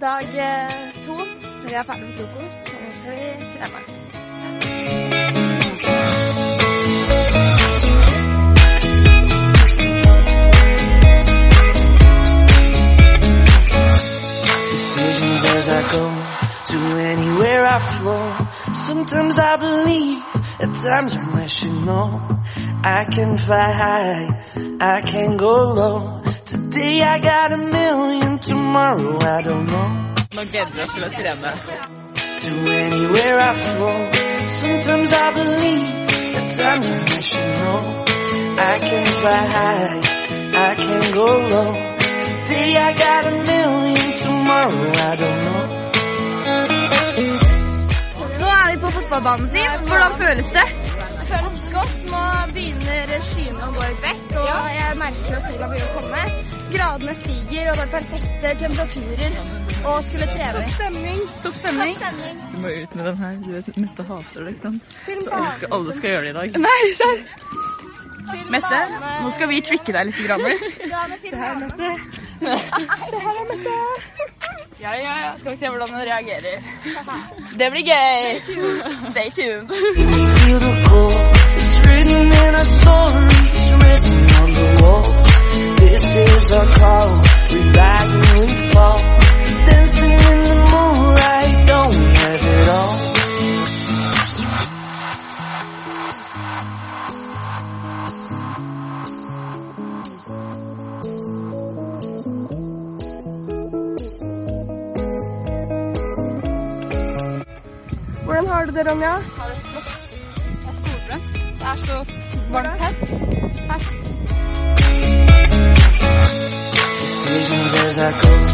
Dag eh, to. Vi er ferdig med frokost, nå skal vi trene. decisions as I go to anywhere I flow. Sometimes I believe, at times I wish you know. I can fly high, I can go low. Today I got a million, tomorrow I don't know. Nå gleder vi oss til å trene. To anywhere I flow. Sometimes I believe, at times I should know. I can fly high, I can go low. Today I got a million, tomorrow I don't know. Nå er vi på fotballbanen sin. Hvordan føles det? Det føles godt. Nå begynner skyene å gå litt vekk, og jeg merker at sola begynner å komme. Gradene stiger, og det er perfekte temperaturer Og skulle trene Topp Stemning. Topp stemning. Du må ut med den her. Du vet, Mette hater det, ikke sant? Så alle skal, alle skal gjøre det i dag. Nei, serr. Mette, nå skal vi tricke deg litt. Grann. Se her, Mette. Ja, ja, ja. Skal vi se hvordan hun reagerer. Det blir gøy. Stay tuned. Har du det, Ronja? Har det flott. Jeg er solbrent. Det er så varmt her. Decisions